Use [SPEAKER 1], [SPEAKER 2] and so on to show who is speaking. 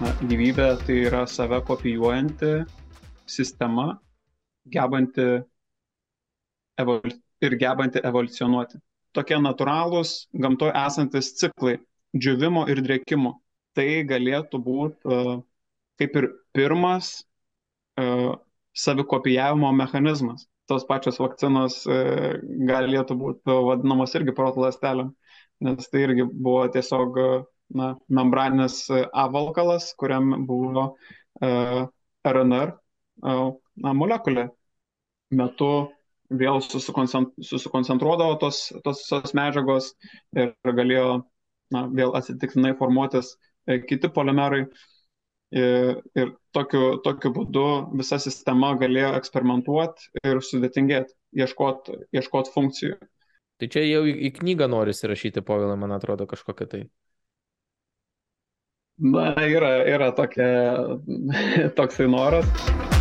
[SPEAKER 1] gyvybė tai yra save kopijuojanti sistema, gebanti evol ir gebanti evoliucionuoti. Tokie natūralūs gamtoje esantis ciklai - džiūvimo ir drėkimo. Tai galėtų būti uh, kaip ir pirmas uh, savikopijavimo mechanizmas. Tos pačios vakcinos uh, galėtų būti vadinamos irgi proto lastelėm, nes tai irgi buvo tiesiog na, membraninis avalkalas, kuriam buvo uh, RNR uh, na, molekulė. Metu vėl susikoncentruodavo tos, tos, tos medžiagos ir galėjo na, vėl atsitiktinai formuotis kiti polimerai. Ir, ir tokiu, tokiu būdu visa sistema galėjo eksperimentuoti ir sudėtingėti, ieškoti ieškot funkcijų.
[SPEAKER 2] Tai čia jau į, knygą norisi rašyti, povilai, man atrodo, kažkokia tai.
[SPEAKER 1] Na, yra, yra tokia, toksai noras.